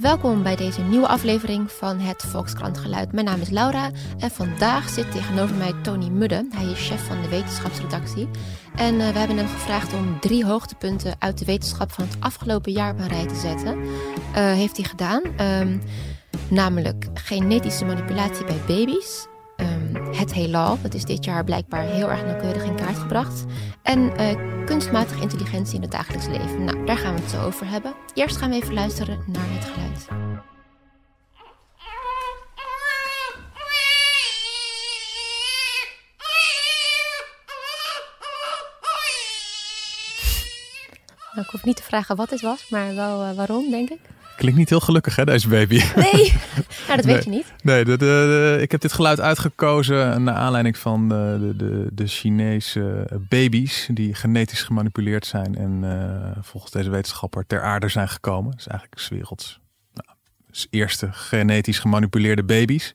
Welkom bij deze nieuwe aflevering van het Volkskrant Geluid. Mijn naam is Laura en vandaag zit tegenover mij Tony Mudde. Hij is chef van de wetenschapsredactie. En uh, we hebben hem gevraagd om drie hoogtepunten uit de wetenschap van het afgelopen jaar op een rij te zetten. Uh, heeft hij gedaan. Um, namelijk genetische manipulatie bij baby's. Het heelal, dat is dit jaar blijkbaar heel erg nauwkeurig in kaart gebracht. En uh, kunstmatige intelligentie in het dagelijks leven. Nou, daar gaan we het zo over hebben. Eerst gaan we even luisteren naar het geluid. Nou, ik hoef niet te vragen wat dit was, maar wel uh, waarom, denk ik. Klinkt niet heel gelukkig, hè, deze baby? Nee, nou, dat weet nee. je niet. Nee, de, de, de, ik heb dit geluid uitgekozen naar aanleiding van de, de, de Chinese baby's die genetisch gemanipuleerd zijn en uh, volgens deze wetenschapper ter aarde zijn gekomen. Dat is eigenlijk 's werelds nou, eerste genetisch gemanipuleerde baby's.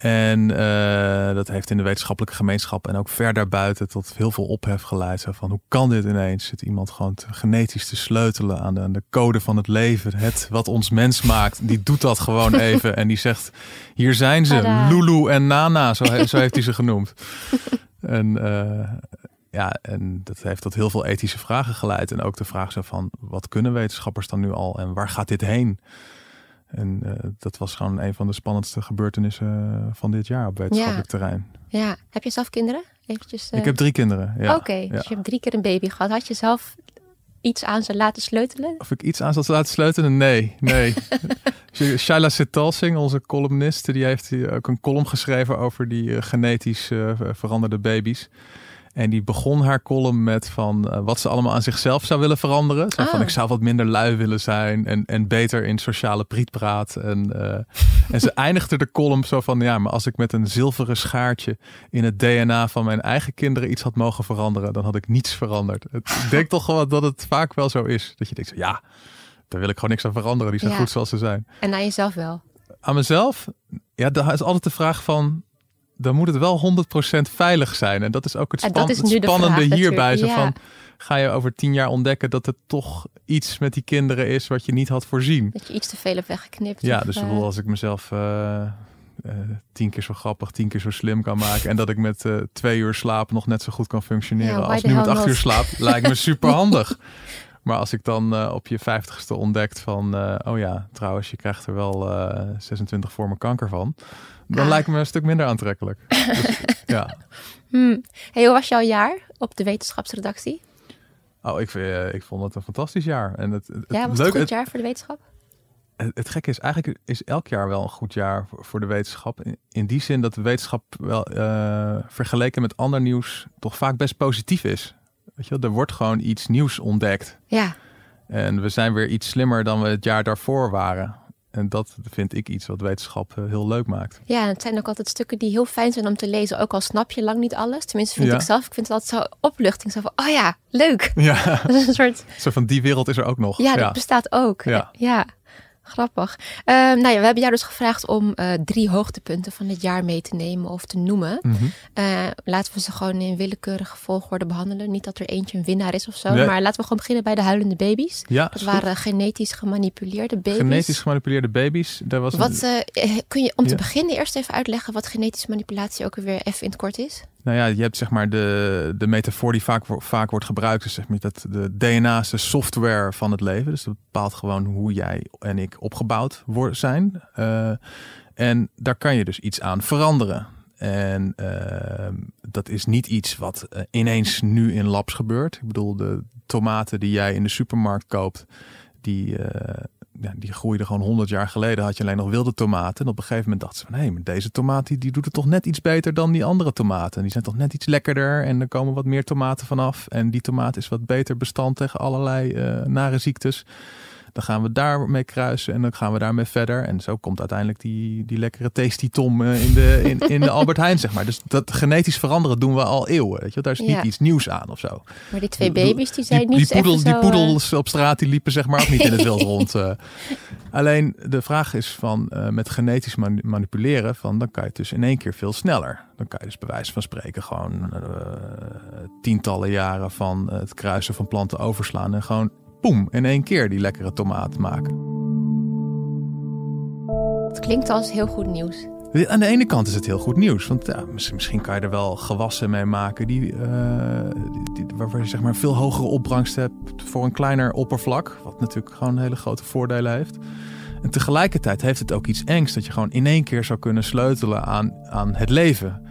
En uh, dat heeft in de wetenschappelijke gemeenschap en ook ver daarbuiten tot heel veel ophef geleid. Zo van hoe kan dit ineens? Zit iemand gewoon te, genetisch te sleutelen aan de, aan de, code van het leven? Het wat ons mens maakt, die doet dat gewoon even. en die zegt: Hier zijn ze, Tada. Lulu en Nana, zo, zo heeft hij ze genoemd. en uh, ja, en dat heeft tot heel veel ethische vragen geleid. En ook de vraag zo van: wat kunnen wetenschappers dan nu al en waar gaat dit heen? En uh, dat was gewoon een van de spannendste gebeurtenissen van dit jaar op wetenschappelijk ja. terrein. Ja, heb je zelf kinderen? Eventjes, uh... Ik heb drie kinderen. Ja. Oké, okay, dus je hebt drie keer een baby gehad. Had je zelf iets aan ze laten sleutelen? Of ik iets aan ze laten sleutelen? Nee, nee. Shaila Sitalsing, onze columniste, die heeft ook een column geschreven over die genetisch veranderde baby's. En die begon haar column met van uh, wat ze allemaal aan zichzelf zou willen veranderen. Zo Ah. van Oh. ik zou wat minder lui willen zijn en, en beter in sociale prietpraat. En, uh, en ze eindigde de column zo van ja, maar als ik met een zilveren schaartje in het DNA van mijn eigen kinderen iets had mogen veranderen, dan had ik niets veranderd. Ik denk toch wel dat het vaak wel zo is. Dat je denkt, ja, daar wil ik gewoon niks aan veranderen. Die zijn Ja. goed zoals ze zijn. En aan jezelf wel. Aan mezelf, ja, daar is altijd de vraag van dan moet het wel 100% veilig zijn. En dat is ook het, span is het spannende vraag hierbij. Zo van, ga je over tien jaar ontdekken dat het toch iets met die kinderen is wat je niet had voorzien. Dat je iets te veel hebt weggeknipt. Ja, of, dus eh, als ik mezelf uh, uh, tien keer zo grappig, tien keer zo slim kan maken. En dat ik met twee uur slaap nog net zo goed kan functioneren Ja, als nu met acht uur slaap. lijkt me super handig. Maar als ik dan uh, op je vijftigste ontdekt van, uh, oh ja, trouwens, je krijgt er wel uh, 26 vormen kanker van. Dan Ah. lijkt me een stuk minder aantrekkelijk. Dus, ja. Hmm. Hey, hoe was jouw jaar op de wetenschapsredactie? Oh, ik, vind, ik vond het een fantastisch jaar. En het, het, Ja, was het leuk, een goed jaar voor de wetenschap? Het, het gekke is, eigenlijk is elk jaar wel een goed jaar voor, voor de wetenschap. In, in, die zin dat de wetenschap wel uh, vergeleken met ander nieuws toch vaak best positief is. Weet je, er wordt gewoon iets nieuws ontdekt. Ja. En we zijn weer iets slimmer dan we het jaar daarvoor waren. En dat vind ik iets wat wetenschap uh, heel leuk maakt. Ja, het zijn ook altijd stukken die heel fijn zijn om te lezen. Ook al snap je lang niet alles. Tenminste, vind Ja. ik zelf. Ik vind het altijd zo opluchting. Zo van, oh ja, leuk. Ja, Dat is een soort, zo van die wereld is er ook nog. ja, dat bestaat ook. Ja. ja. Grappig. Uh, nou ja, we hebben jou dus gevraagd om uh, drie hoogtepunten van het jaar mee te nemen of te noemen. Mm -hmm. uh, laten we ze gewoon in willekeurige volgorde behandelen. Niet dat er eentje een winnaar is of zo. Nee. Maar laten we gewoon beginnen bij de huilende baby's. Ja, dat waren genetisch gemanipuleerde baby's. Genetisch gemanipuleerde baby's. Daar was wat, een... uh, kun je om te Ja. beginnen eerst even uitleggen wat genetische manipulatie ook weer even in het kort is? Nou ja, je hebt zeg maar de, de metafoor die vaak, vaak wordt gebruikt. Dus zeg maar dat de DNA is de software van het leven. Dus dat bepaalt gewoon hoe jij en ik opgebouwd zijn. Uh, en daar kan je dus iets aan veranderen. En uh, dat is niet iets wat uh, ineens nu in labs gebeurt. Ik bedoel, de tomaten die jij in de supermarkt koopt, die, eh, die groeiden gewoon 100 jaar geleden. Had je alleen nog wilde tomaten. En op een gegeven moment dachten ze van... hé, maar deze tomaat die, die doet het toch net iets beter dan die andere tomaten. Die zijn toch net iets lekkerder en er komen wat meer tomaten vanaf. En die tomaat is wat beter bestand tegen allerlei uh, nare ziektes. Dan gaan we daarmee kruisen en dan gaan we daarmee verder. En zo komt uiteindelijk die, die lekkere tasty tom uh, in, de, in, in de Albert Heijn, zeg maar. Dus dat genetisch veranderen doen we al eeuwen. Weet je? Daar is niet Ja. iets nieuws aan of zo. Maar die twee baby's die zijn niet die, poedel, even die zo, eh, poedels op straat die liepen zeg maar ook niet in het wild rond. eh. Alleen de vraag is van eh, met genetisch mani- manipuleren, van, dan kan je het dus in één keer veel sneller. Dan kan je dus bij wijze van spreken gewoon eh, tientallen jaren van het kruisen van planten overslaan en gewoon boem, in één keer die lekkere tomaat maken. Het klinkt als heel goed nieuws. Aan de ene kant is het heel goed nieuws. Want ja, misschien kan je er wel gewassen mee maken die, uh, die, waarvoor je zeg maar veel hogere opbrengst hebt voor een kleiner oppervlak. Wat natuurlijk gewoon hele grote voordelen heeft. En tegelijkertijd heeft het ook iets engs dat je gewoon in één keer zou kunnen sleutelen aan, aan het leven.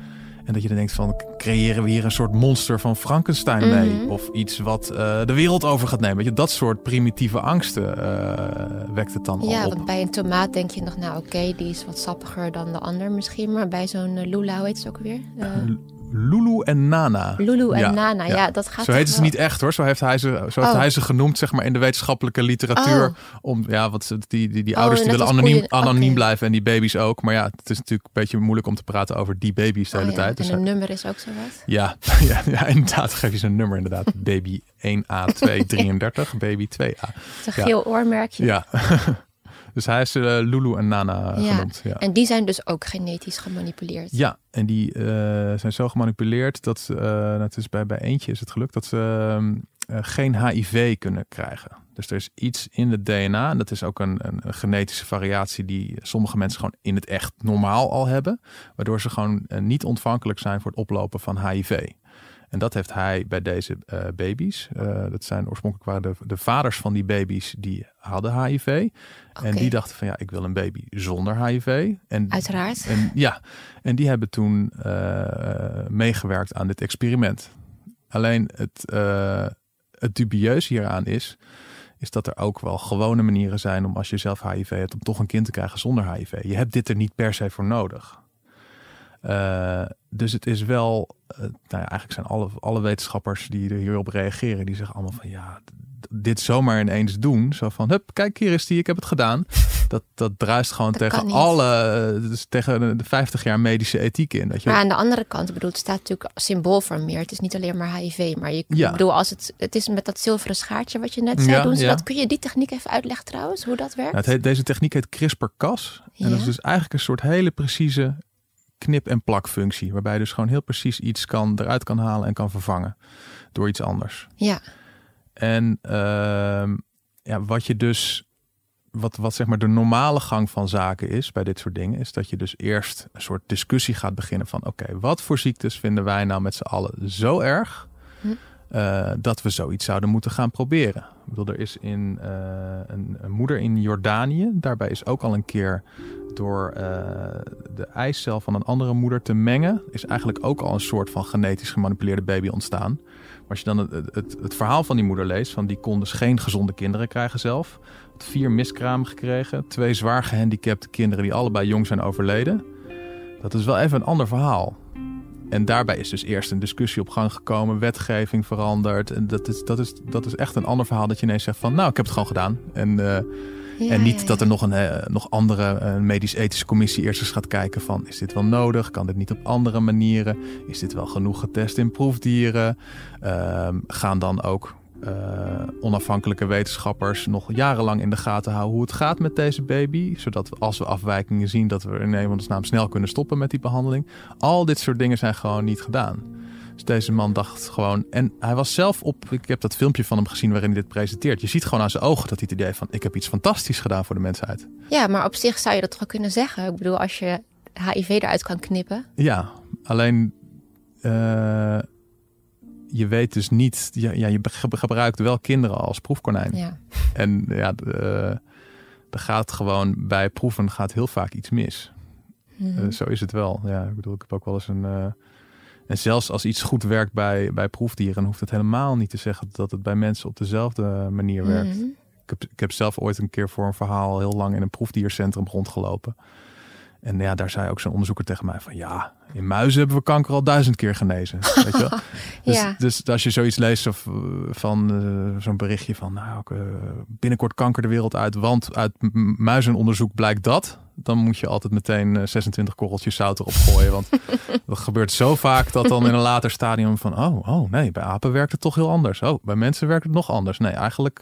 En dat je dan denkt van, creëren we hier een soort monster van Frankenstein mee? Mhm. Of iets wat eh, de wereld over gaat nemen. Weet je, dat soort primitieve angsten uh, wekt het dan ja, al op. want bij een tomaat denk je nog, nou oké, die is wat sappiger dan de ander misschien. Maar bij zo'n uh, lula, hoe heet het ook weer? Lulu en Nana. Lulu en Ja, Nana, ja, ja. dat gaat Zo heet ze niet echt hoor. Zo heeft hij ze, zo heeft Oh. hij ze genoemd, zeg maar, in de wetenschappelijke literatuur. Oh. Om, ja, wat ze- die, die, die Oh, ouders die willen anoniem, koeien. anoniem blijven en die baby's ook. Maar ja, het is natuurlijk een beetje moeilijk om te praten over die baby's de hele ja, tijd. Dus en een hij- nummer is ook zo wat. ja, ja, ja, inderdaad. Geef je zijn nummer inderdaad. Baby 1A233, baby 2A. Het is een geel oormerkje. Ja. dus hij is eh, Lulu en Nana Ja. genoemd. Ja. En die zijn dus ook genetisch gemanipuleerd. Ja, en die eh, zijn zo gemanipuleerd dat eh, het is bij, bij eentje is het gelukt dat ze ehm, eh, geen HIV kunnen krijgen. Dus er is iets in het DNA, en dat is ook een, een, een genetische variatie die sommige mensen gewoon in het echt normaal al hebben, waardoor ze gewoon eh, niet ontvankelijk zijn voor het oplopen van HIV. En dat heeft hij bij deze eh, baby's. Eh, dat zijn oorspronkelijk waren de, de vaders van die baby's die hadden HIV. En die dachten van ja, ik wil een baby zonder HIV. En Uiteraard. en ja, en die hebben toen eh, meegewerkt aan dit experiment. Alleen het, het dubieus hieraan is, is dat er ook wel gewone manieren zijn om als je zelf HIV hebt, om toch een kind te krijgen zonder HIV. Je hebt dit er niet per se voor nodig. Eh, dus het is wel, eh, nou ja, eigenlijk zijn alle, alle wetenschappers die er hierop reageren, die zeggen allemaal van ja, dit zomaar ineens doen. Zo van, hup, kijk hier is die, ik heb het gedaan. Dat, dat druist gewoon Dat tegen alle, eh, dus tegen de 50 jaar medische ethiek in. Je, Maar aan de andere kant, bedoel, het staat natuurlijk symbool voor meer. Het is niet alleen maar HIV, maar je, Ja. bedoel, als het, het is met dat zilveren schaartje wat je net zei, Ja, doen ze ja. dat. Kun je die techniek even uitleggen trouwens, hoe dat werkt? Nou, het heet, deze techniek heet CRISPR-Cas. En dat is dus eigenlijk een soort hele precieze knip- en plakfunctie. Waarbij je dus gewoon heel precies iets kan, eruit kan halen en kan vervangen door iets anders. Ja, En ehm, ja, wat je dus, wat, wat zeg maar de normale gang van zaken is bij dit soort dingen, is dat je dus eerst een soort discussie gaat beginnen van oké, wat voor ziektes vinden wij nou met z'n allen zo erg Hm. Eh, dat we zoiets zouden moeten gaan proberen. Ik bedoel, er is in eh, een, moeder in Jordanië, daarbij is ook al een keer door eh, de eicel van een andere moeder te mengen, is eigenlijk ook al een soort van genetisch gemanipuleerde baby ontstaan. Maar als je dan het, het, het verhaal van die moeder leest, van die kon dus geen gezonde kinderen krijgen zelf. Had vier miskramen gekregen, twee zwaar gehandicapte kinderen die allebei jong zijn overleden. Dat is wel even een ander verhaal. En daarbij is dus eerst een discussie op gang gekomen, wetgeving veranderd. En dat is, dat is, dat is echt een ander verhaal dat je ineens zegt van, nou, ik heb het gewoon gedaan. En, eh, Ja, en niet ja, dat er nog een eh, nog andere eh, medisch-ethische commissie eerst eens gaat kijken van, is dit wel nodig? Kan dit niet op andere manieren? Is dit wel genoeg getest in proefdieren? Ehm, gaan dan ook eh, onafhankelijke wetenschappers nog jarenlang in de gaten houden hoe het gaat met deze baby. Zodat we, als we afwijkingen zien, dat we in naam snel kunnen stoppen met die behandeling. Al dit soort dingen zijn gewoon niet gedaan. Dus deze man dacht gewoon. En hij was zelf op. Ik heb dat filmpje van hem gezien waarin hij dit presenteert. Je ziet gewoon aan zijn ogen dat hij het idee van: ik heb iets fantastisch gedaan voor de mensheid. Ja, maar op zich zou je dat toch wel kunnen zeggen. Ik bedoel, als je HIV eruit kan knippen. Ja, alleen. eh, je weet dus niet. Ja, ja, je ge- gebruikt wel kinderen als proefkonijn. Ja. En ja, eh, er gaat gewoon bij proeven gaat heel vaak iets mis. Mhm. Eh, zo is het wel. Ja, ik bedoel, ik heb ook wel eens een. eh, en zelfs als iets goed werkt bij, bij proefdieren, hoeft het helemaal niet te zeggen dat het bij mensen op dezelfde manier werkt. Mhm. Ik, heb, ik heb zelf ooit een keer voor een verhaal heel lang in een proefdiercentrum rondgelopen. En ja, daar zei ook zo'n onderzoeker tegen mij van ja, in muizen hebben we kanker al duizend keer genezen. Weet je wel? Dus, Ja. dus als je zoiets leest of eh, van eh, zo'n berichtje van nou, eh, binnenkort kanker de wereld uit, want uit muizenonderzoek blijkt dat. Dan moet je altijd meteen eh, 26 korreltjes zout erop gooien. Want dat gebeurt zo vaak dat dan in een later stadium van oh, oh nee, bij apen werkt het toch heel anders. Oh, bij mensen werkt het nog anders. Nee, eigenlijk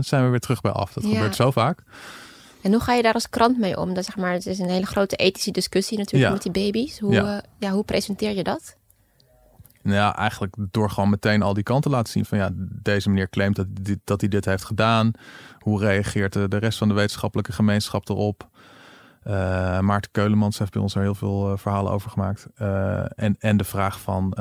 zijn we weer terug bij af. Dat Ja. gebeurt zo vaak. En hoe ga je daar als krant mee om? Dat, zeg maar, het is een hele grote ethische discussie natuurlijk met die baby's. Hoe, Ja. eh, ja, hoe presenteer je dat? Nou ja, eigenlijk door gewoon meteen al die kanten te laten zien van ja, deze meneer claimt dat, dit, dat hij dit heeft gedaan. Hoe reageert de, de rest van de wetenschappelijke gemeenschap erop? Uh, Maarten Keulemans heeft bij ons er heel veel verhalen over gemaakt. en, en de vraag van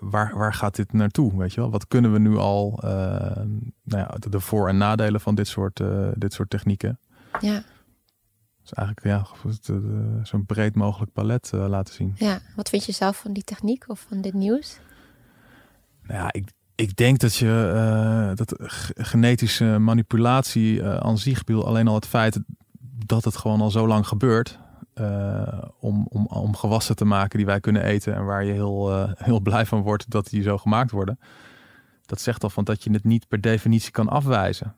waar, waar gaat dit naartoe? Weet je wel? Wat kunnen we nu al, nou ja, de voor- en nadelen van dit soort, dit soort technieken? Ja. Dus eigenlijk ja, zo'n breed mogelijk palet laten zien. Ja, wat vind je zelf van die techniek of van dit nieuws? Nou ja, ik, ik denk dat je uh, dat genetische manipulatie uh, aan zich, alleen al het feit dat het gewoon al zo lang gebeurt, uh, om, om, om gewassen te maken die wij kunnen eten en waar je heel, heel blij van wordt dat die zo gemaakt worden. Dat zegt al van dat je het niet per definitie kan afwijzen.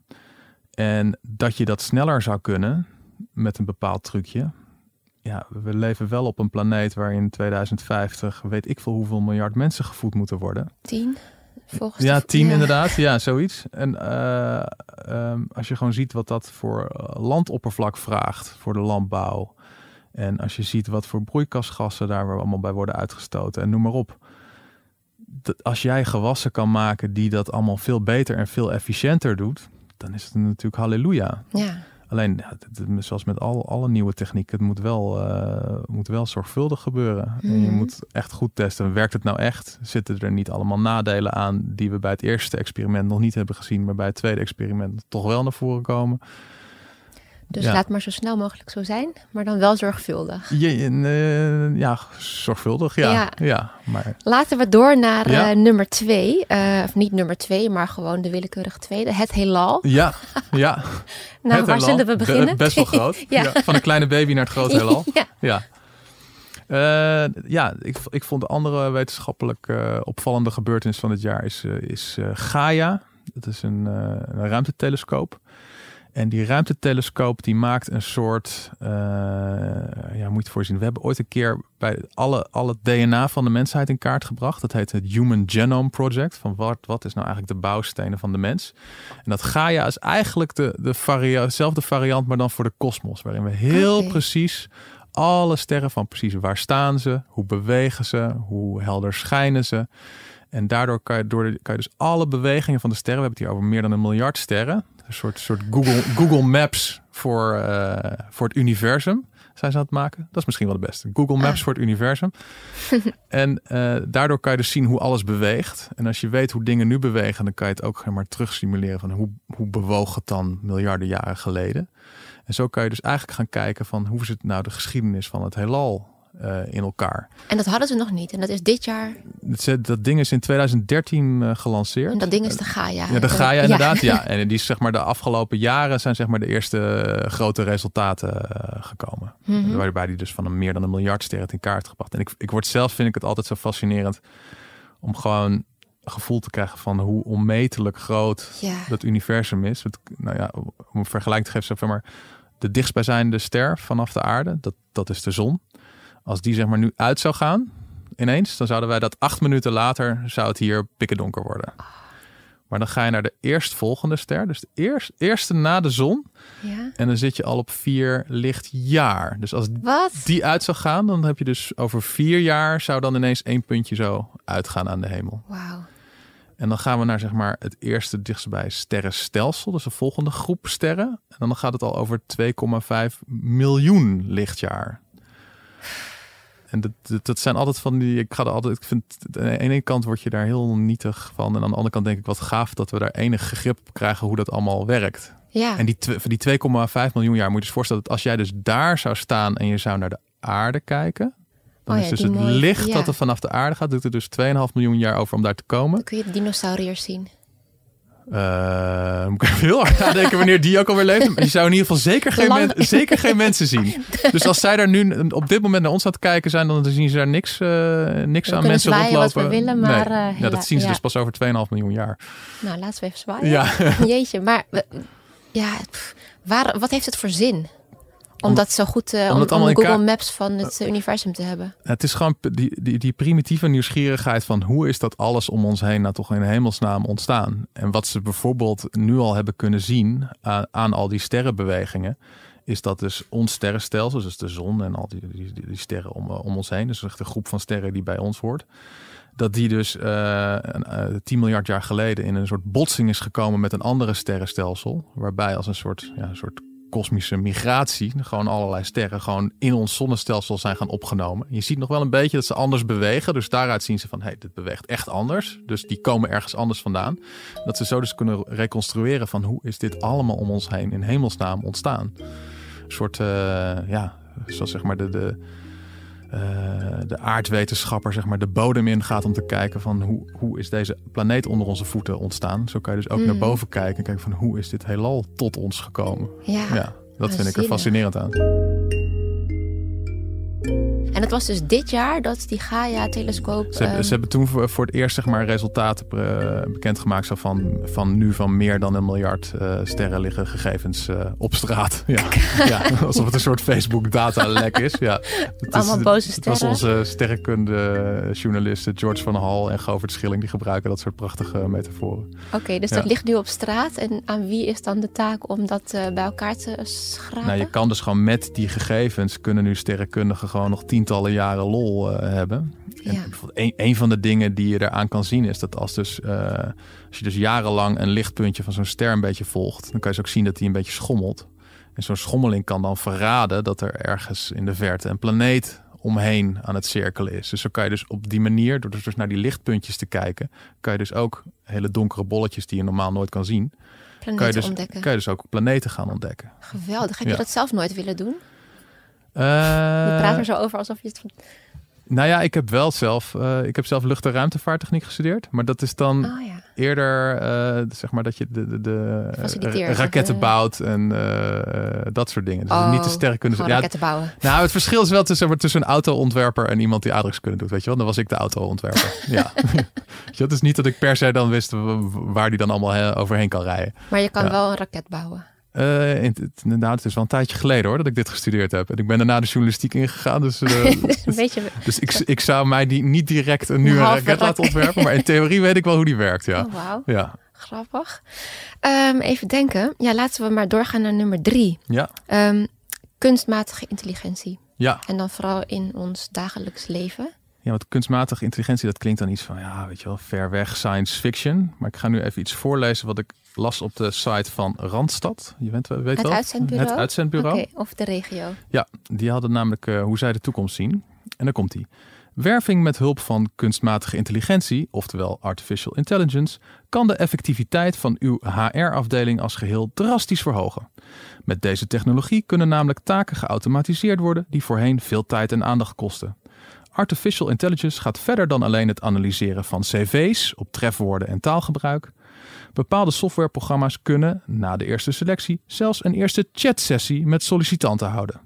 En dat je dat sneller zou kunnen met een bepaald trucje. Ja, we leven wel op een planeet waar in 2050 weet ik veel hoeveel miljard mensen gevoed moeten worden. Tien? Volgens ja, tien inderdaad. Ja, zoiets. En uh, um, als je gewoon ziet wat dat voor eh, landoppervlak vraagt voor de landbouw. En als je ziet wat voor broeikasgassen daar allemaal bij worden uitgestoten en noem maar op. Dat als jij gewassen kan maken die dat allemaal veel beter en veel efficiënter doet, dan is het natuurlijk halleluja. Ja. Alleen, zoals met al, alle nieuwe technieken, het moet wel, uh, moet wel zorgvuldig gebeuren. En je mhm. moet echt goed testen. Werkt het nou echt? Zitten er niet allemaal nadelen aan die we bij het eerste experiment nog niet hebben gezien, maar bij het tweede experiment toch wel naar voren komen? Dus laat maar zo snel mogelijk zo zijn, maar dan wel zorgvuldig. Ja, uh, ja zorgvuldig, ja. ja. maar... Laten we door naar uh, nummer twee. Uh, of niet nummer twee, maar gewoon de willekeurige tweede. Het heelal. Ja, ja. nou, waar zullen we beginnen? best wel groot. ja. Van een kleine baby naar het grote heelal. ja. ja. ja, ik, ik vond de andere wetenschappelijk opvallende gebeurtenis van het jaar is, is Gaia. Dat is een, een ruimtetelescoop. En die ruimtetelescoop die maakt een soort, uh, ja, moet je voorzien. We hebben ooit een keer bij alle, alle DNA van de mensheid in kaart gebracht. Dat heet het Human Genome Project. Van wat, wat is nou eigenlijk de bouwstenen van de mens? En dat Gaia is eigenlijk de, de varia dezelfde variant, maar dan voor de kosmos. Waarin we heel precies alle sterren van precies waar staan ze, hoe bewegen ze, hoe helder schijnen ze. En daardoor kan je, door de, kan je dus alle bewegingen van de sterren, we hebben het hier over meer dan een miljard sterren, een soort, soort Google, Google Maps voor, uh, voor het universum zijn ze aan het maken. Dat is misschien wel de beste. Google Maps ah. voor het universum. en uh, daardoor kan je dus zien hoe alles beweegt. En als je weet hoe dingen nu bewegen, dan kan je het ook maar terug simuleren van hoe, hoe bewoog het dan miljarden jaren geleden. En zo kan je dus eigenlijk gaan kijken van hoe is het nou de geschiedenis van het heelal uh, in elkaar. En dat hadden ze nog niet. En dat is dit jaar. Dat, dat ding is in 2013 uh, gelanceerd. En dat ding is de Gaia. Ja, de Gaia inderdaad. Ja. En die is zeg maar de afgelopen jaren zijn zeg maar de eerste grote resultaten uh, gekomen. Mm -hmm. Waarbij die dus van een meer dan een miljard sterren in kaart gebracht. En ik, ik word zelf vind ik het altijd zo fascinerend om gewoon een gevoel te krijgen van hoe onmetelijk groot ja. dat universum is. Het, nou ja, om een vergelijking te geven, zeg maar de dichtstbijzijnde ster vanaf de aarde, dat, dat is de zon. Als die zeg maar nu uit zou gaan, ineens, dan zouden wij dat acht minuten later zou het hier pikken donker worden. Maar dan ga je naar de eerstvolgende ster, dus de eerst, eerste na de zon. Ja. En dan zit je al op vier lichtjaar. Dus als Wat? die uit zou gaan, dan heb je dus over vier jaar zou dan ineens één puntje zo uitgaan aan de hemel. Wauw. En dan gaan we naar zeg maar het eerste dichtstbij sterrenstelsel, dus de volgende groep sterren. En dan gaat het al over 2,5 miljoen lichtjaar. En dat, dat, zijn altijd van die. Ik ga er altijd. Ik vind aan de ene kant word je daar heel nietig van. En aan de andere kant denk ik wat gaaf dat we daar enig grip krijgen hoe dat allemaal werkt. Ja. En die, die 2,5 miljoen jaar moet je dus voorstellen dat als jij dus daar zou staan en je zou naar de aarde kijken. Dan oh is dus het licht dat er vanaf de aarde gaat, doet er dus 2,5 miljoen jaar over om daar te komen. Dan kun je de dinosauriërs zien. Uh, moet ik heel hard nadenken wanneer die ook alweer leeft. Maar je zou in ieder geval zeker geen, men, zeker geen mensen zien. Dus als zij daar nu op dit moment naar ons aan het kijken zijn, dan zien ze daar niks, uh, niks aan mensen rondlopen. Wat we willen, maar, nee. uh, ja, dat zien ze ja. dus pas over 2,5 miljoen jaar. Nou, laten we even zwaaien. Ja. Jeetje, maar ja, waar, wat heeft het voor zin? Om, dat zo goed uh, om, om Google Maps van het uh, universum te hebben. Het is gewoon die, die, die, primitieve nieuwsgierigheid van hoe is dat alles om ons heen nou toch in hemelsnaam ontstaan. En wat ze bijvoorbeeld nu al hebben kunnen zien aan, aan al die sterrenbewegingen. Is dat dus ons sterrenstelsel, dus de zon en al die, die, die sterren om, om ons heen. Dus echt een groep van sterren die bij ons hoort. Dat die dus uh, 10 miljard jaar geleden in een soort botsing is gekomen met een andere sterrenstelsel. Waarbij als een soort, ja, een soort kosmische migratie. Gewoon allerlei sterren gewoon in ons zonnestelsel zijn gaan opgenomen. Je ziet nog wel een beetje dat ze anders bewegen. Dus daaruit zien ze van, hé, hey, dit beweegt echt anders. Dus die komen ergens anders vandaan. Dat ze zo dus kunnen reconstrueren van hoe is dit allemaal om ons heen in hemelsnaam ontstaan. Een soort, uh, ja, zoals zeg maar de... de uh, de aardwetenschapper zeg maar, de bodem in gaat om te kijken van hoe, hoe is deze planeet onder onze voeten ontstaan. Zo kan je dus ook naar mm. boven kijken en kijken van hoe is dit heelal tot ons gekomen. Ja, ja dat vind ik er fascinerend aan. En het was dus dit jaar dat die Gaia-telescoop... Ze, um... ze, hebben toen voor, het eerst zeg maar, resultaten uh, bekendgemaakt... Van, van nu van meer dan een miljard uh, sterren liggen gegevens uh, op straat. Ja. ja, alsof het een soort Facebook-datalek is. Ja. Het Allemaal is, boze sterren. Het was onze sterrenkunde-journalisten George van Hal en Govert Schilling... die gebruiken dat soort prachtige metaforen. Oké, dus dat ligt nu op straat. En aan wie is dan de taak om dat bij elkaar te schrapen? Nou, je kan dus gewoon met die gegevens... kunnen nu sterrenkundigen gewoon nog tien tientallen jaren lol uh, hebben. En een, een, van de dingen die je eraan kan zien is dat als, dus, uh, als je dus jarenlang een lichtpuntje van zo'n ster een beetje volgt, dan kan je dus ook zien dat die een beetje schommelt. En zo'n schommeling kan dan verraden dat er ergens in de verte een planeet omheen aan het cirkelen is. Dus zo kan je dus op die manier, door dus naar die lichtpuntjes te kijken, kan je dus ook hele donkere bolletjes die je normaal nooit kan zien, planeten kan je, dus, ontdekken. kan je dus ook planeten gaan ontdekken. Geweldig. Heb je dat zelf nooit willen doen? Je praat er zo over alsof je het... Nou ja, ik heb wel zelf, uh, ik heb zelf lucht- en ruimtevaarttechniek gestudeerd. Maar dat is dan oh, ja. eerder, uh, zeg maar, dat je de, de, de raketten bouwt en uh, dat soort dingen. Dus oh, niet de sterrenkunde. Ja, raketten bouwen. Nou, het verschil is wel tussen, tussen een auto-ontwerper en iemand die aardrijkskunde doet. Weet je wel, dan was ik de auto-ontwerper. ja. Het is niet dat ik per se dan wist waar die dan allemaal overheen kan rijden. Maar je kan ja. wel een raket bouwen. Uh, inderdaad, het is wel een tijdje geleden hoor dat ik dit gestudeerd heb. En ik ben daarna de journalistiek ingegaan. Dus, uh, beetje... dus ik, ik zou mij die niet direct een nieuwe raket laten ontwerpen. Maar in theorie weet ik wel hoe die werkt. Ja. Oh, wow. ja. Grappig. Um, even denken. Ja, laten we maar doorgaan naar nummer drie. Ja. Um, kunstmatige intelligentie. Ja. En dan vooral in ons dagelijks leven. Ja, want kunstmatige intelligentie, dat klinkt dan iets van, ja, weet je wel, ver weg science fiction. Maar ik ga nu even iets voorlezen wat ik las op de site van Randstad. Je weet, weet het wel? Uitzendbureau? Het uitzendbureau. Okay, of de regio. Ja, die hadden namelijk uh, hoe zij de toekomst zien. En dan komt die. Werving met hulp van kunstmatige intelligentie, oftewel artificial intelligence, kan de effectiviteit van uw HR-afdeling als geheel drastisch verhogen. Met deze technologie kunnen namelijk taken geautomatiseerd worden die voorheen veel tijd en aandacht kosten. Artificial intelligence gaat verder dan alleen het analyseren van cv's op trefwoorden en taalgebruik. Bepaalde softwareprogramma's kunnen, na de eerste selectie, zelfs een eerste chatsessie met sollicitanten houden.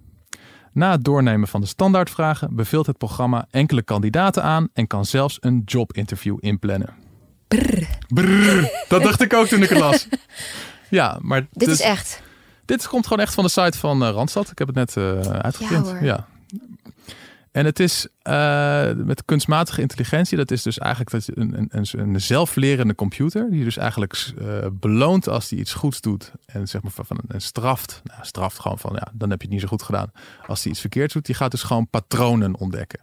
Na het doornemen van de standaardvragen beveelt het programma enkele kandidaten aan en kan zelfs een jobinterview inplannen. Brrr, dat dacht ik ook toen ik het las. Ja, maar dit is echt. Dit komt gewoon echt van de site van uh, Randstad. Ik heb het net uh, uitgeprint. Ja, ja, en het is uh, met kunstmatige intelligentie, dat is dus eigenlijk dat een, een, een zelflerende computer, die dus eigenlijk uh, beloont als die iets goeds doet en zeg maar van een straft, nou, straft gewoon van ja, dan heb je het niet zo goed gedaan. Als die iets verkeerd doet, die gaat dus gewoon patronen ontdekken.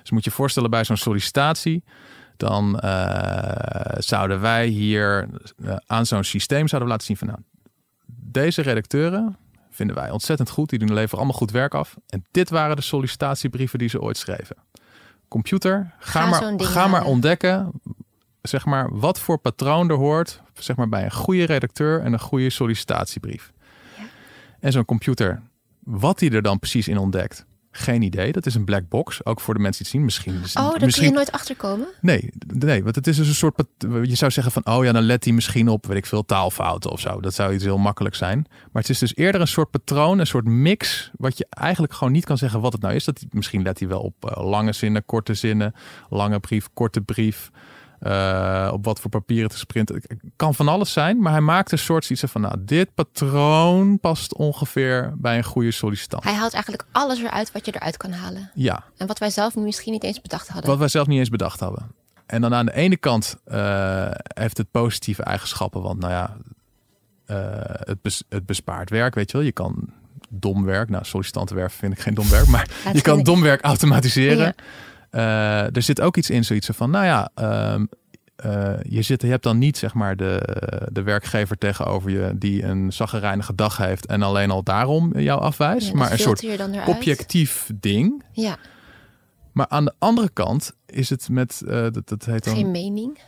Dus moet je voorstellen bij zo'n sollicitatie, dan uh, zouden wij hier aan zo'n systeem zouden laten zien van nou, deze redacteuren vinden wij ontzettend goed. Die doen leveren allemaal goed werk af. En dit waren de sollicitatiebrieven die ze ooit schreven. Computer, ga, maar, ga maar ontdekken zeg maar, wat voor patroon er hoort zeg maar, bij een goede redacteur en een goede sollicitatiebrief. Ja. En zo'n computer, wat hij er dan precies in ontdekt, geen idee. Dat is een black box. Ook voor de mensen die het zien. Misschien. Oh, daar misschien... kun je nooit achter komen? Nee, nee, want het is dus een soort. Je zou zeggen van, oh ja, dan let hij misschien op, weet ik veel, taalfouten of zo. Dat zou iets heel makkelijk zijn. Maar het is dus eerder een soort patroon, een soort mix, wat je eigenlijk gewoon niet kan zeggen wat het nou is. Dat misschien let hij wel op uh, lange zinnen, korte zinnen, lange brief, korte brief. Uh, op wat voor papieren te sprinten. Het kan van alles zijn, maar hij maakt een soort iets van, nou, dit patroon past ongeveer bij een goede sollicitant. Hij haalt eigenlijk alles eruit wat je eruit kan halen. Ja. En wat wij zelf misschien niet eens bedacht hadden. Wat wij zelf niet eens bedacht hadden. En dan aan de ene kant uh, heeft het positieve eigenschappen, want nou ja, uh, het, bes het bespaart werk, weet je wel. Je kan dom werk, nou sollicitantenwerf vind ik geen dom werk, maar je kan dom werk automatiseren. Ja. Uh, er zit ook iets in, zoiets van, nou ja, um, eh, je, zit, je hebt dan niet zeg maar de, de werkgever tegenover je die een zaggerijnige dag heeft en alleen al daarom jou afwijst. Ja, maar een soort objectief ding. Ja, Maar aan de andere kant is het met, eh, dat, dat heet dan... geen mening.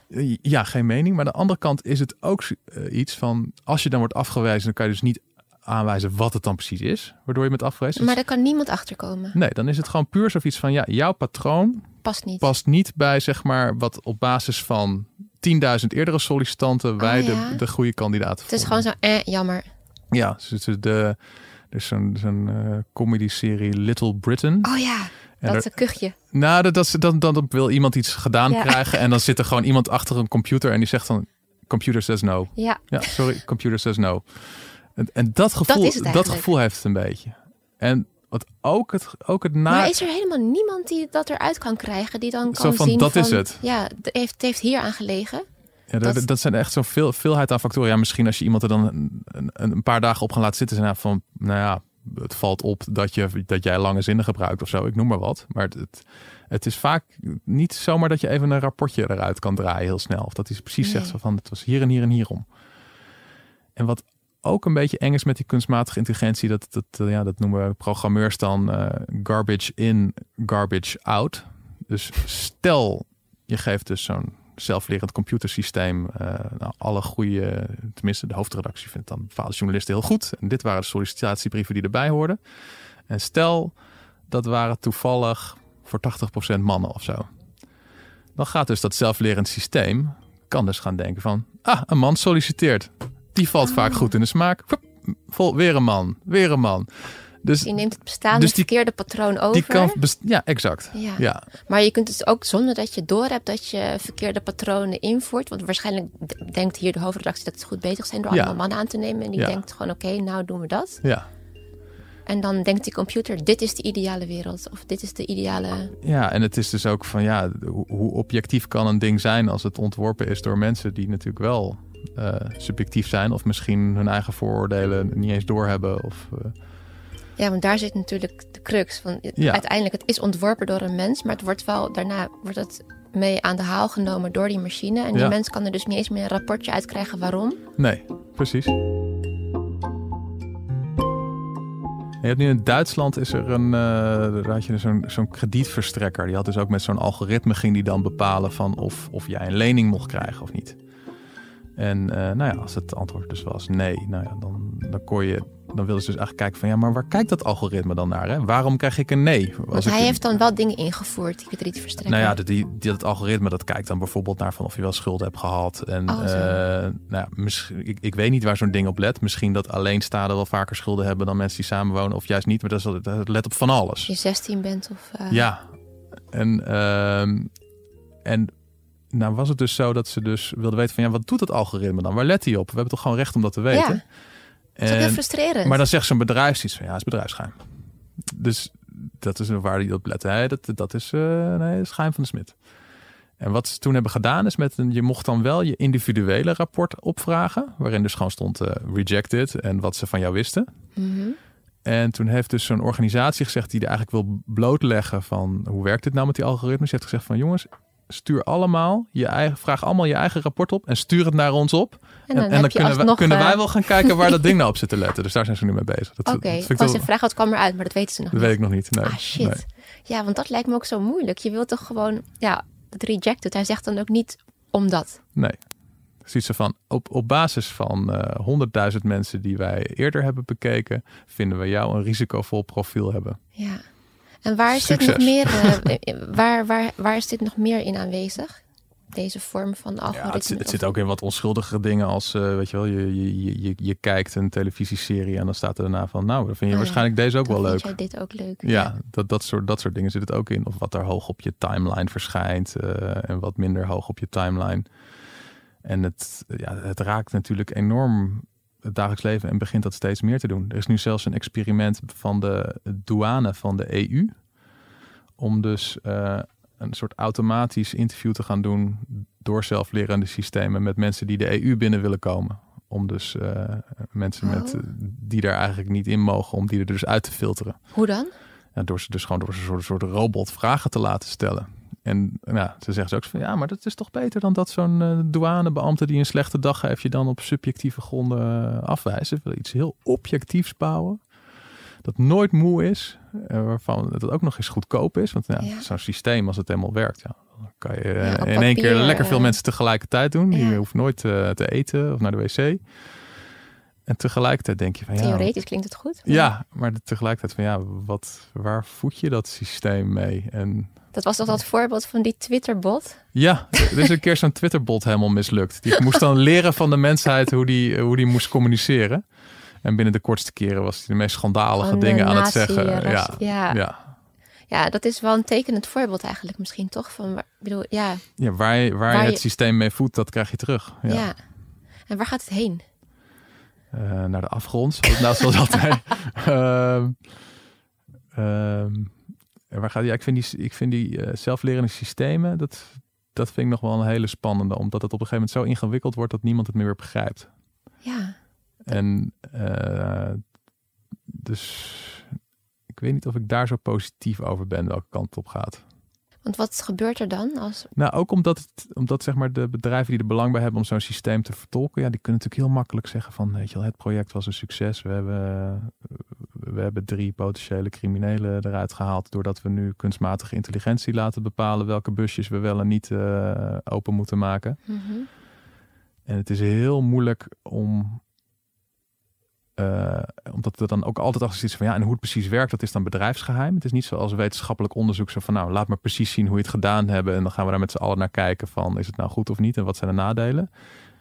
Ja, geen mening. Maar aan de andere kant is het ook iets van... Als je dan wordt afgewezen, dan kan je dus niet aanwijzen wat het dan precies is. Waardoor je bent afgewezen. Maar daar kan niemand achterkomen. Nee, dan is het gewoon puur zoiets van... Ja, jouw patroon Past niet. past niet bij zeg maar wat op basis van 10.000 eerdere sollicitanten wij Oh, ja. de, de goede kandidaten Het is vonden. gewoon zo, eh, jammer. Ja, dus is de, er is zo'n zo'n eh, comedy-serie Little Britain. Oh ja, En dat er- een kuchje. Nou, dat, dat, is- dan, dan wil iemand iets gedaan Ja. krijgen en dan zit er gewoon iemand achter een computer en die zegt dan, computer says no. Ja, Ja, sorry, computer says no. En, en dat gevoel, dat, gevoel heeft het een beetje. En wat ook het, ook het na... maar is er helemaal niemand die dat eruit kan krijgen? Die dan Zo kan van, zien dat van... is het. Ja, het heeft, het heeft hier aan gelegen. Ja, dat, Dat- dat zijn echt zo'n veel, veelheid aan factoren. Ja, misschien als je iemand er dan een, een, een paar dagen op gaan laten zitten. En van, nou ja, het valt op dat, je, dat jij lange zinnen gebruikt of zo. Ik noem maar wat. Maar het, het, is vaak niet zomaar dat je even een rapportje eruit kan draaien heel snel. Of dat hij precies zegt Nee. zo van, het was hier en hier en hierom. En wat ook een beetje eng is met die kunstmatige intelligentie. Dat, dat, ja, dat noemen programmeurs dan eh, garbage in, garbage out. Dus stel je geeft dus zo'n zelflerend computersysteem eh, nou, alle goede, tenminste de hoofdredactie vindt dan bepaalde journalisten heel goed. En dit waren de sollicitatiebrieven die erbij hoorden. En stel dat waren toevallig voor 80% mannen of zo. Dan gaat dus dat zelflerend systeem, kan dus gaan denken van, ah, een man solliciteert. Die valt Ah. vaak goed in de smaak. Vol, weer een man, weer een man. Dus Die neemt het bestaande Dus die- verkeerde patroon over. die kan, ja, exact. Ja. Ja, Maar je kunt het ook zonder dat je doorhebt dat je verkeerde patronen invoert. Want waarschijnlijk denkt hier de hoofdredactie dat ze goed bezig zijn door Ja. allemaal mannen aan te nemen. En die Ja. denkt gewoon oké, nou doen we dat. ja. En dan denkt die computer, dit is de ideale wereld. Of dit is de ideale... Ja, en het is dus ook van ja, hoe objectief kan een ding zijn als het ontworpen is door mensen die natuurlijk wel eh, subjectief zijn of misschien hun eigen vooroordelen niet eens doorhebben. Of, eh, Ja, want daar zit natuurlijk de crux. Van, Ja. Uiteindelijk, het is ontworpen door een mens. Maar het wordt wel, daarna wordt het mee aan de haal genomen door die machine. En die Ja. mens kan er dus niet eens meer een rapportje uitkrijgen waarom. nee, precies. Je hebt nu in Duitsland is er een, eh, daar had je zo'n zo'n kredietverstrekker. Die had dus ook met zo'n algoritme ging die dan bepalen van of, of jij een lening mocht krijgen of niet. En eh, nou ja, als het antwoord dus was nee, nou ja, dan, dan kon je, dan wilden ze dus eigenlijk kijken van ja, maar waar kijkt dat algoritme dan naar? Hè? Waarom krijg ik een nee? Want hij een- heeft dan wel dingen ingevoerd, die kredietverstrekker. nou ja, dat, die, die, dat algoritme dat kijkt dan bijvoorbeeld naar van of je wel schulden hebt gehad. En Oh, eh, nou ja, misschien, ik, ik weet niet waar zo'n ding op let. Misschien dat alleenstaanden wel vaker schulden hebben dan mensen die samenwonen, of juist niet. Maar dat, is, dat let op van alles. Als je 16 bent of... eh, Ja, en, ehm, en nou was het dus zo dat ze dus wilden weten van ja, wat doet dat algoritme dan? Waar let hij op? We hebben toch gewoon recht om dat te weten? Ja, Dat is ook heel En- frustrerend. maar dan zegt zo'n bedrijf iets van ja, het is bedrijfsgeheim. Dus dat is waar die op. Hè? Dat, dat is eh nee, dat is geheim van de smid. En wat ze toen hebben gedaan is met een, je mocht dan wel je individuele rapport opvragen, waarin dus gewoon stond eh, rejected en wat ze van jou wisten. Mhm. En toen heeft dus zo'n organisatie gezegd die er eigenlijk wil blootleggen van hoe werkt dit nou met die algoritmes. Die heeft gezegd van jongens, stuur allemaal je eigen, vraag allemaal je eigen rapport op en stuur het naar ons op. En dan, en dan kunnen, we, alsnog, kunnen eh, wij wel gaan kijken waar dat ding nou op zit te letten. Dus daar zijn ze nu mee bezig. Dat, Oké, dat, als wel- je vraagt wat kwam eruit, maar dat weten ze nog dat niet. weet ik nog niet. Nee. ah, shit. Nee. Ja, want dat lijkt me ook zo moeilijk. Je wilt toch gewoon, ja, het rejected. Hij zegt dan ook niet omdat. Nee. Ziet ze van, op, op basis van eh 100.000 mensen die wij eerder hebben bekeken, vinden we jou een risicovol profiel hebben. Ja. En waar is dit nog meer, eh, waar, waar, waar is dit nog meer in aanwezig? Deze vorm van Ja, algoritme? het, zit- het zit ook in wat onschuldigere dingen als, eh, weet je wel, je, je, je- je, kijkt een televisieserie en dan staat er daarna van, nou, dan vind je Oh ja, waarschijnlijk deze ook Dan wel vind leuk. jij dit ook leuk? Ja, dat, dat, soort, dat soort dingen zit het ook in. Of wat er hoog op je timeline verschijnt eh, en wat minder hoog op je timeline. En het, ja, het raakt natuurlijk enorm het dagelijks leven en begint dat steeds meer te doen. Er is nu zelfs een experiment van de douane van de EU. Om dus eh, een soort automatisch interview te gaan doen door zelflerende systemen met mensen die de EU binnen willen komen. Om dus eh, mensen met, Oh. die daar eigenlijk niet in mogen, om die er dus uit te filteren. Hoe dan? Ja, door ze dus gewoon door een soort, soort robot vragen te laten stellen. En nou, ze zeggen ze ook van ja, maar dat is toch beter dan dat zo'n uh, douanebeambte die een slechte dag heeft, je dan op subjectieve gronden afwijst. Ze willen iets heel objectiefs bouwen. Dat nooit moe is, uh, waarvan het ook nog eens goedkoop is. Want ja, ja. zo'n systeem, als het helemaal werkt, ja, dan kan je ja, in één keer lekker veel mensen tegelijkertijd doen. Je hoeft nooit te eten of naar de wc. En tegelijkertijd denk je van ja. Theoretisch klinkt het goed. Maar... Ja, maar tegelijkertijd van ja, wat, waar voed je dat systeem mee? En dat was toch dat voorbeeld van die Twitterbot? Ja, er is een keer zo'n Twitterbot helemaal mislukt. Die moest dan leren van de mensheid hoe die, hoe die moest communiceren. En binnen de kortste keren was hij de meest schandalige dingen aan het zeggen. Ja, ja. ja. ja. dat is wel een tekenend voorbeeld eigenlijk misschien toch? Van, ik bedoel, ja. ja waar, waar, je het systeem mee voedt, dat krijg je terug. Ja. ja. En waar gaat het heen? Uh, naar de afgrond, zoals, zoals altijd. uh, waar gaat, ja, ik vind die, ik vind die uh, zelflerende systemen, dat, dat vind ik nog wel een hele spannende. Omdat het op een gegeven moment zo ingewikkeld wordt dat niemand het meer begrijpt. Ja. En uh, dus ik weet niet of ik daar zo positief over ben welke kant het op gaat. Want wat gebeurt er dan? Als... Nou, ook omdat, het, omdat zeg maar, de bedrijven die er belang bij hebben om zo'n systeem te vertolken, ja, die kunnen natuurlijk heel makkelijk zeggen van, weet je wel, het project was een succes. We hebben, we hebben drie potentiële criminelen eruit gehaald doordat we nu kunstmatige intelligentie laten bepalen welke busjes we wel en niet uh, open moeten maken. Mm -hmm. En het is heel moeilijk om uh, omdat er dan ook altijd achter zit van ja, en hoe het precies werkt, dat is dan bedrijfsgeheim. Het is niet zoals wetenschappelijk onderzoek zo van nou, laat maar precies zien hoe je het gedaan hebben en dan gaan we daar met z'n allen naar kijken van is het nou goed of niet en wat zijn de nadelen.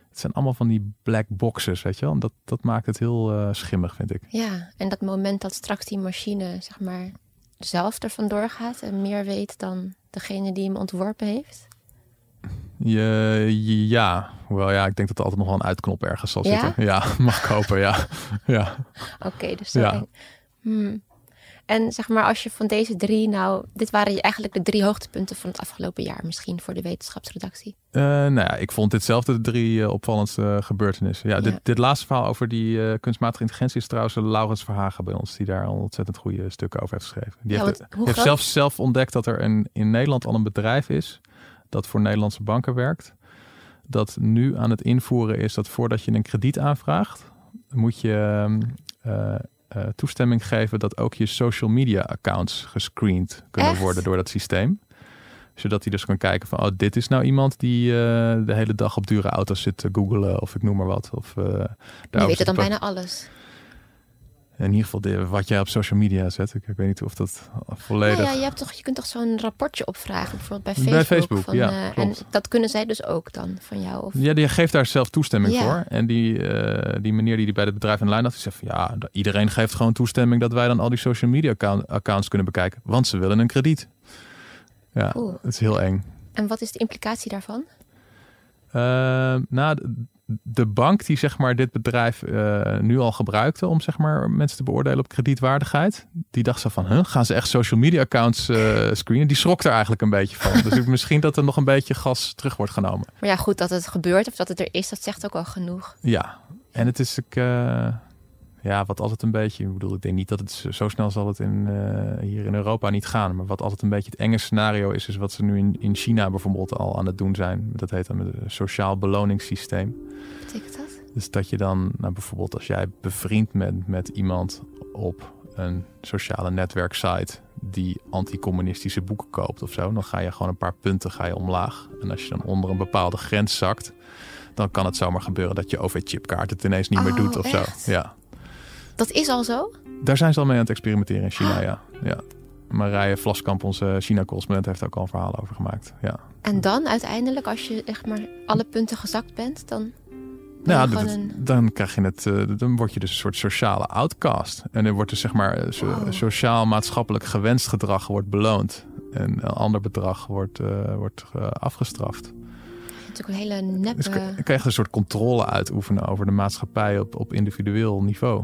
Het zijn allemaal van die black boxes, weet je wel. En dat, dat maakt het heel uh, schimmig, vind ik. Ja, en dat moment dat straks die machine, zeg maar, zelf ervan doorgaat en meer weet dan degene die hem ontworpen heeft. Je, ja, hoewel ja, ik denk dat er altijd nog wel een uitknop ergens zal zitten. Ja, mag ik hopen, ja. ja. Oké, dus ja. Hmm. En zeg maar, als je van deze drie nou... Dit waren eigenlijk de drie hoogtepunten van het afgelopen jaar misschien voor de wetenschapsredactie. Uh, nou ja, ik vond dit zelf de drie uh, opvallendste gebeurtenissen. Ja, Dit, dit, laatste verhaal over die uh, kunstmatige intelligentie is trouwens Laurens Verhagen bij ons, die daar al ontzettend goede stukken over heeft geschreven. Die ja, heeft, heeft zelfs zelf ontdekt dat er een, in Nederland al een bedrijf is dat voor Nederlandse banken werkt. Dat nu aan het invoeren is dat voordat je een krediet aanvraagt, moet je uh, uh, toestemming geven dat ook je social media accounts gescreend kunnen worden door dat systeem. Zodat hij dus kan kijken van, oh, dit is nou iemand die uh, de hele dag op dure auto's zit te googlen of ik noem maar wat. Of, uh, je weet dan bijna alles in ieder geval de, wat jij op social media zet. Ik, ik weet niet of dat volledig... Nou ja, je, hebt toch, je kunt toch zo'n rapportje opvragen, bijvoorbeeld bij Facebook. Bij Facebook, van, ja. Uh, en dat kunnen zij dus ook dan van jou? Of... Ja, die geeft daar zelf toestemming voor. En die, uh, die meneer die bij het bedrijf in lijn had, die zegt van ja, iedereen geeft gewoon toestemming dat wij dan al die social media account, accounts kunnen bekijken. Want ze willen een krediet. Ja, het is heel eng. En wat is de implicatie daarvan? Uh, nou, de bank die zeg maar dit bedrijf uh, nu al gebruikte om zeg maar mensen te beoordelen op kredietwaardigheid, die dacht zo van, huh, gaan ze echt social media accounts uh, screenen? Die schrok er eigenlijk een beetje van. dus misschien dat er nog een beetje gas terug wordt genomen. Maar ja, goed dat het gebeurt of dat het er is, dat zegt ook al genoeg. Ja, en het is ik, uh, ja, wat altijd een beetje, ik bedoel, ik denk niet dat het zo snel zal het in, uh, hier in Europa niet gaan. Maar wat altijd een beetje het enge scenario is, is wat ze nu in, in China bijvoorbeeld al aan het doen zijn. Dat heet dan het sociaal beloningssysteem. Wat betekent dat? Dus dat je dan, nou bijvoorbeeld als jij bevriend bent met iemand op een sociale netwerksite die anticommunistische boeken koopt of zo, dan ga je gewoon een paar punten ga je omlaag. En als je dan onder een bepaalde grens zakt, dan kan het zomaar gebeuren dat je OV-chipkaart het ineens niet meer doet of Oh, echt? zo. Ja. Dat is al zo? Daar zijn ze al mee aan het experimenteren in China, ja. ja. Marije Vlaskamp, onze China-correspondent, heeft ook al een verhaal over gemaakt. Ja. En dan uiteindelijk, als je echt maar alle punten gezakt bent, dan. Nou, ja, een... dan krijg je het, uh, dan word je dus een soort sociale outcast. En dan wordt dus zeg maar so wow. sociaal-maatschappelijk gewenst gedrag wordt beloond. En een ander bedrag wordt, uh, wordt uh, afgestraft. natuurlijk een hele neppe... Dus je krijgt een soort controle uitoefenen over de maatschappij op, op individueel niveau.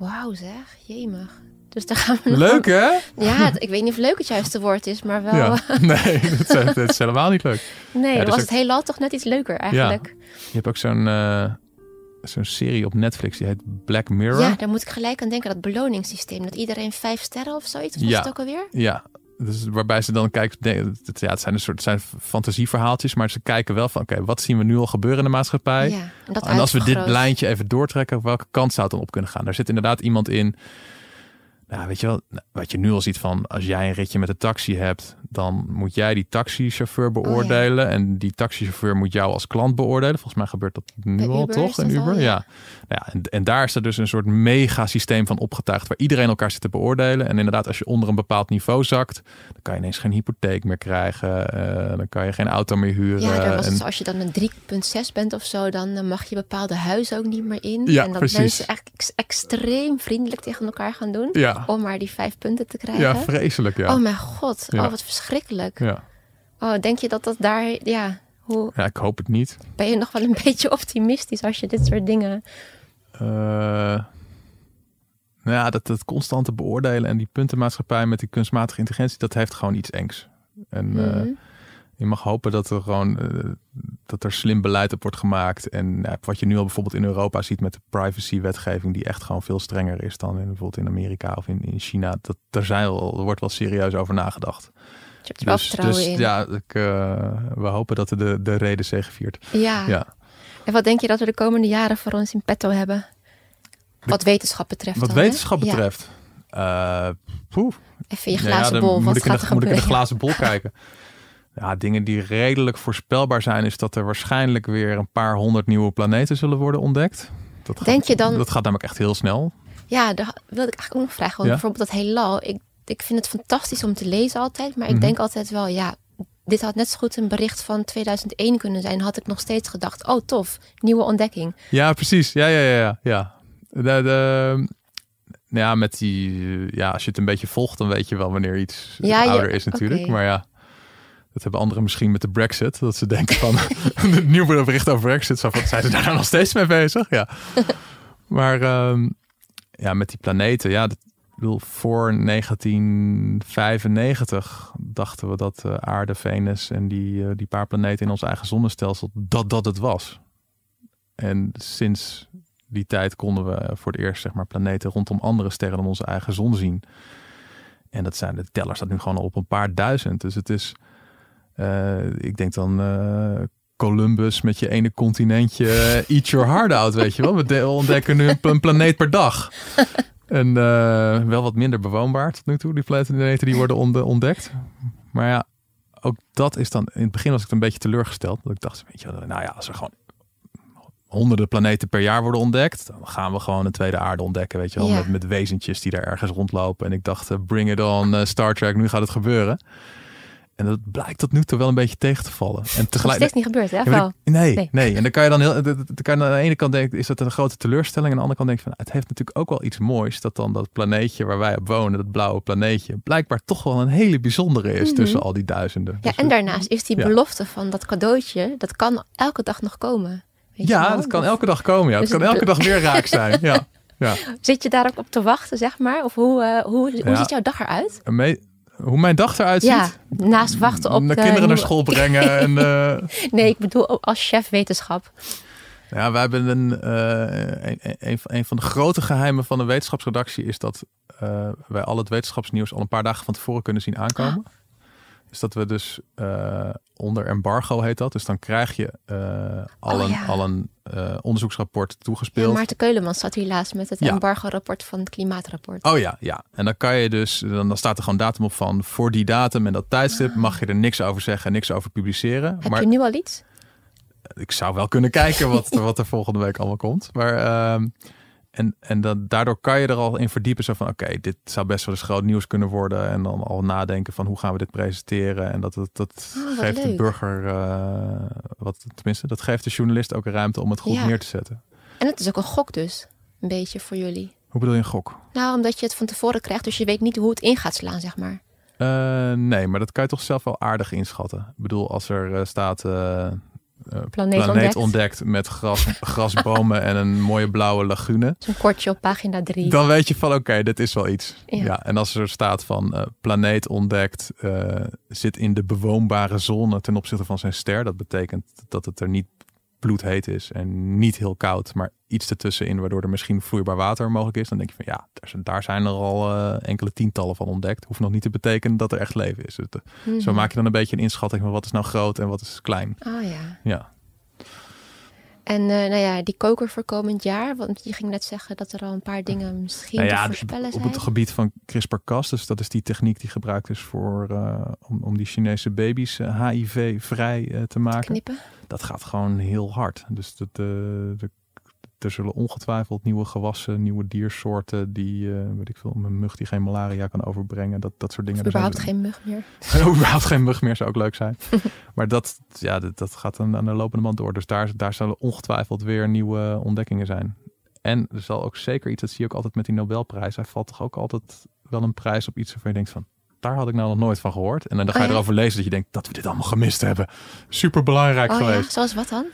Wauw zeg, jemig. Dus daar gaan we Leuk hè? Ja, ik weet niet of leuk het juiste woord is, maar wel... Ja. Nee, dat is, dat is, helemaal niet leuk. Nee, ja, dan was ook... het heelal toch net iets leuker eigenlijk. Ja. Je hebt ook zo'n uh, zo'n serie op Netflix, die heet Black Mirror. Ja, daar moet ik gelijk aan denken, dat beloningssysteem. Dat iedereen vijf sterren of zoiets, was ja. het ook alweer? Ja, Dus waarbij ze dan kijken, nee, het, ja, het zijn een soort het zijn fantasieverhaaltjes, maar ze kijken wel van, oké, wat zien we nu al gebeuren in de maatschappij? Ja, en en als we dit lijntje even doortrekken, welke kant zou het dan op kunnen gaan? Daar zit inderdaad iemand in. Nou, weet je wel, wat je nu al ziet van als jij een ritje met een taxi hebt, dan moet jij die taxichauffeur beoordelen. En die taxichauffeur moet jou als klant beoordelen. Volgens mij gebeurt dat nu Bij al Uber toch in Uber? al, ja. ja. Nou ja en, en daar is er dus een soort mega systeem van opgetuigd waar iedereen elkaar zit te beoordelen. En inderdaad, als je onder een bepaald niveau zakt, dan kan je ineens geen hypotheek meer krijgen. eh, dan kan je geen auto meer huren. Ja, was en, zo, als je dan een 3,6 bent of zo, dan mag je bepaalde huizen ook niet meer in. Ja, en dat precies. mensen ex- extreem vriendelijk tegen elkaar gaan doen. ja, Om maar die vijf punten te krijgen. ja, vreselijk ja. Oh mijn god, Ja. oh wat verschrikkelijk. ja. Oh, denk je dat dat daar, ja, hoe Ja, ik hoop het niet. ben je nog wel een beetje optimistisch als je dit soort dingen... Eh, nou ja, dat, dat constante beoordelen en die puntenmaatschappij met die kunstmatige intelligentie, dat heeft gewoon iets engs. En eh, Mhm. Je mag hopen dat er gewoon eh, dat er slim beleid op wordt gemaakt. En ja, wat je nu al bijvoorbeeld in Europa ziet met de privacy-wetgeving, die echt gewoon veel strenger is dan in, bijvoorbeeld in Amerika of in, in China. Dat, daar zijn wel, er wordt wel serieus over nagedacht. Je hebt er wel Dus, dus in. ja, ik, eh, we hopen dat de, de reden zegeviert. Ja. Ja. En wat denk je dat we de komende jaren voor ons in petto hebben? Wat wetenschap betreft Wat dan, wetenschap Ja. betreft. eh, poeh, Even je Nou glazen bol, moet wat ik in gaat de, er moet ik in de glazen bol kijken. Ja, dingen die redelijk voorspelbaar zijn, is dat er waarschijnlijk weer een paar honderd nieuwe planeten zullen worden ontdekt. Dat gaat, Denk je dan- Dat gaat namelijk echt heel snel. Ja, daar wilde ik eigenlijk ook nog vragen. Want Ja? bijvoorbeeld dat heelal. Ik, ik vind het fantastisch om te lezen altijd. Maar ik Mhm. denk altijd wel, ja, dit had net zo goed een bericht van 2001 kunnen zijn. Had ik nog steeds gedacht, oh tof, nieuwe ontdekking. Ja, precies. Ja, ja, ja, ja. ja. De, de, ja, met die, ja, als je het een beetje volgt, dan weet je wel wanneer iets Ja, ouder is natuurlijk. Maar ja, dat hebben anderen misschien met de Brexit. Dat ze denken van, het nieuwe bericht over Brexit. Zo van, zijn ze daar nou nog steeds mee bezig? Ja. Maar ehm, ja, met die planeten, ja, dat, bedoel, voor 1995 dachten we dat eh, aarde, Venus en die, eh, die paar planeten in ons eigen zonnestelsel, dat dat het was. En sinds die tijd konden we voor het eerst zeg maar, planeten rondom andere sterren dan onze eigen zon zien. En dat zijn de teller staat nu gewoon al op een paar duizend. Dus het is, ik denk dan eh, Columbus met je ene continentje, eh, eat your heart out, weet je wel. We de- ontdekken nu een, planeet per dag. En eh, wel wat minder bewoonbaar tot nu toe, die planeten die worden ontdekt. Maar ja, ook dat is dan, in het begin was ik een beetje teleurgesteld. Dat ik dacht, weet je nou ja, als er gewoon honderden planeten per jaar worden ontdekt, dan gaan we gewoon een tweede aarde ontdekken, weet je wel, Ja. met, met wezentjes die daar ergens rondlopen. En ik dacht, eh, bring it on, eh, Star Trek, nu gaat het gebeuren. En dat blijkt tot nu toe wel een beetje tegen te vallen. En Dat is tegelijk, steeds niet gebeurd, hè? ja, nee, Nee. nee, En dan kan je dan heel, dan kan je aan de ene kant denken, is dat een grote teleurstelling. En aan de andere kant denk je van, het heeft natuurlijk ook wel iets moois. Dat dan dat planeetje waar wij op wonen, dat blauwe planeetje, blijkbaar toch wel een hele bijzondere is Mhm. tussen al die duizenden. Ja, Dus, en daarnaast is die ja. belofte van dat cadeautje, dat kan elke dag nog komen. Weet ja, dat kan elke dag komen. Ja, het Dus kan het- elke dag weer raak zijn. Ja, ja. Zit je daar ook op te wachten, zeg maar? Of hoe, eh, hoe, hoe Ja. ziet jouw dag eruit? Hoe mijn dag eruit Ja, ziet. naast wachten op de de kinderen naar school brengen. en, eh, Nee, ik bedoel ook als chef wetenschap. Ja, wij hebben een, eh, een, een, een van de grote geheimen van de wetenschapsredactie is dat eh, wij al het wetenschapsnieuws al een paar dagen van tevoren kunnen zien aankomen. Dus dat we dus eh, onder embargo heet dat. Dus dan krijg je eh, al, Oh, een, ja. al een eh, onderzoeksrapport Ja, toegespeeld. Maarten Keulemans zat hier laatst met het Ja. embargo-rapport van het klimaatrapport. Oh ja, ja. En dan kan je dus, dan, dan staat er gewoon datum op van voor die datum en dat tijdstip mag je er niks over zeggen, niks over publiceren. Heb maar je nu al iets? ik zou wel kunnen kijken wat, wat er volgende week allemaal komt. Maar, ehm, en en dan, daardoor kan je er al in verdiepen. Zo van, oké, dit zou best wel eens groot nieuws kunnen worden. En dan al nadenken van, hoe gaan we dit presenteren? En dat, dat, dat Oh, wat geeft de burger, eh, wat, tenminste, dat geeft de journalist ook ruimte om het goed Ja. neer te zetten. En het is ook een gok dus, een beetje voor jullie. Hoe bedoel je een gok? Nou, omdat je het van tevoren krijgt, dus je weet niet hoe het in gaat slaan, zeg maar. Eh, nee, maar dat kan je toch zelf wel aardig inschatten. Ik bedoel, als er eh, staat... eh, Planeet, planeet ontdekt. ontdekt met gras, grasbomen en een mooie blauwe lagune. Zo'n kortje op pagina 3. Dan weet je van oké, dit is wel iets. Ja. Ja. en als er staat van eh, planeet ontdekt, eh, zit in de bewoonbare zone ten opzichte van zijn ster. Dat betekent dat het er niet bloedheet is en niet heel koud, maar iets ertussenin, waardoor er misschien vloeibaar water mogelijk is, dan denk je van ja, daar zijn, daar zijn er al eh, enkele tientallen van ontdekt. Hoeft nog niet te betekenen dat er echt leven is. Dus, Zo Mhm. maak je dan een beetje een inschatting van wat is nou groot en wat is klein. Oh ja. Ja, En eh, nou ja, die koker voor komend jaar. Want je ging net zeggen dat er al een paar dingen misschien nou te voorspellen op zijn. het gebied van CRISPR-Cas, dus dat is die techniek die gebruikt is voor, eh, om, om die Chinese baby's HIV-vrij te maken. Knippen. dat gaat gewoon heel hard. Dus dat, eh, de, er zullen ongetwijfeld nieuwe gewassen, nieuwe diersoorten die, eh, weet ik veel, een mug die geen malaria kan overbrengen, dat, dat soort dingen. Of überhaupt geen mug meer. überhaupt geen mug meer zou ook leuk zijn. maar dat, ja, dat, dat gaat dan aan de lopende band door. Dus daar, daar zullen ongetwijfeld weer nieuwe ontdekkingen zijn. En er zal ook zeker iets, dat zie je ook altijd met die Nobelprijs. Hij valt toch ook altijd wel een prijs op iets waarvan je denkt van, daar had ik nou nog nooit van gehoord. En dan ga je Oh ja? erover lezen dat je denkt dat we dit allemaal gemist hebben. Super belangrijk Oh geweest. ja, zoals wat dan?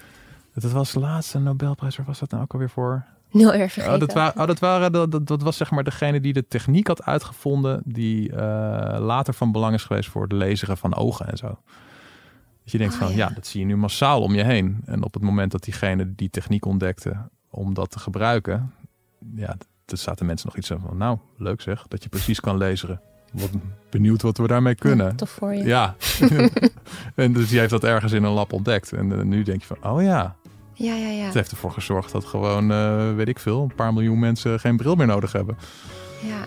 Dat was de laatste Nobelprijs. Waar was dat nou ook alweer voor? Nul weer vergeten. Oh, dat, waren, oh, dat, waren, dat, dat, was zeg maar degene die de techniek had uitgevonden. Die eh, later van belang is geweest voor de laseren van ogen en zo. Dat je denkt Oh, van ja. ja. dat zie je nu massaal om je heen. En op het moment dat diegene die techniek ontdekte om dat te gebruiken. Ja, er zaten mensen nog iets van. Nou, leuk zeg, dat je precies kan laseren. Wat benieuwd wat we daarmee kunnen. Ja, tof voor je. Ja. en dus die heeft dat ergens in een lab ontdekt. En eh, nu denk je van, oh ja, ja, ja. ja. het heeft ervoor gezorgd dat gewoon, eh, weet ik veel, een paar miljoen mensen geen bril meer nodig hebben. Ja.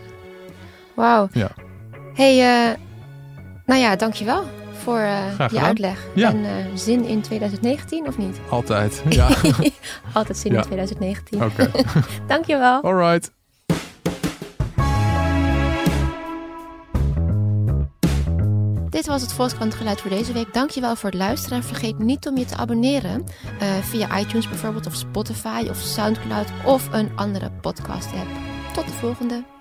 Wauw. Ja. hey, eh, nou ja, dankjewel voor eh, je uitleg. Ja. En zin in 2019 of niet? Altijd. Ja, Altijd zin Ja. in 2019. oké. Dankjewel. Alright. Dit was het Volkskrant geluid voor deze week. Dankjewel voor het luisteren. En vergeet niet om je te abonneren. eh, via iTunes bijvoorbeeld, of Spotify, of Soundcloud, of een andere podcast app. Tot de volgende.